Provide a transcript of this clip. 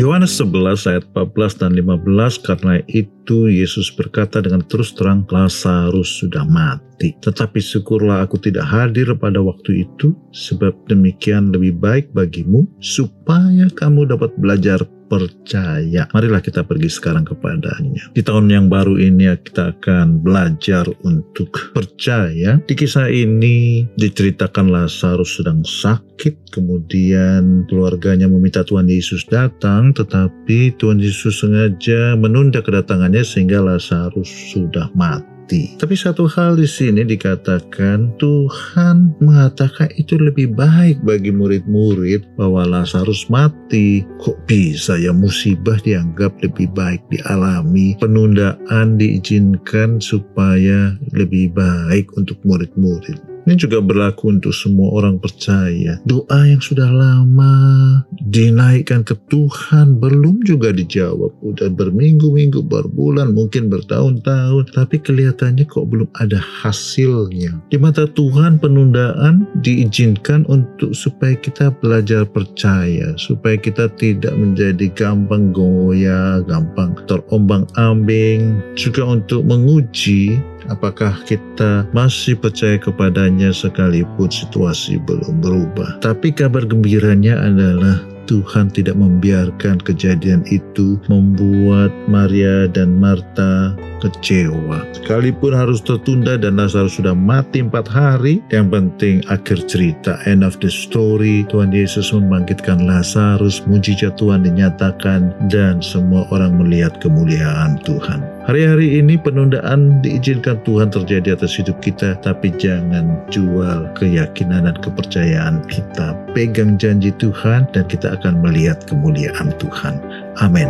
Yohanes 11 ayat 14 dan 15 karena itu Yesus berkata dengan terus terang Lazarus sudah mati. Tetapi syukurlah aku tidak hadir pada waktu itu sebab demikian lebih baik bagimu supaya kamu dapat belajar percaya. Marilah kita pergi sekarang kepadanya. Di tahun yang baru ini kita akan belajar untuk percaya. Di kisah ini diceritakan Lazarus sedang sakit, kemudian keluarganya meminta Tuhan Yesus datang, tetapi Tuhan Yesus sengaja menunda kedatangannya sehingga Lazarus sudah mati mati. Tapi satu hal di sini dikatakan Tuhan mengatakan itu lebih baik bagi murid-murid bahwa Lazarus mati. Kok bisa ya musibah dianggap lebih baik dialami, penundaan diizinkan supaya lebih baik untuk murid-murid. Ini juga berlaku untuk semua orang percaya. Doa yang sudah lama dinaikkan ke Tuhan belum juga dijawab. Udah berminggu-minggu, berbulan, mungkin bertahun-tahun. Tapi kelihatannya kok belum ada hasilnya. Di mata Tuhan penundaan diizinkan untuk supaya kita belajar percaya. Supaya kita tidak menjadi gampang goyah, gampang terombang ambing. Juga untuk menguji Apakah kita masih percaya kepadanya sekalipun situasi belum berubah? Tapi kabar gembiranya adalah Tuhan tidak membiarkan kejadian itu membuat Maria dan Marta kecewa. Sekalipun harus tertunda dan Lazarus sudah mati empat hari, yang penting akhir cerita, end of the story, Tuhan Yesus membangkitkan Lazarus, mujizat Tuhan dinyatakan, dan semua orang melihat kemuliaan Tuhan. Hari-hari ini penundaan diizinkan Tuhan terjadi atas hidup kita, tapi jangan jual keyakinan dan kepercayaan kita. Pegang janji Tuhan dan kita akan melihat kemuliaan Tuhan. Amin.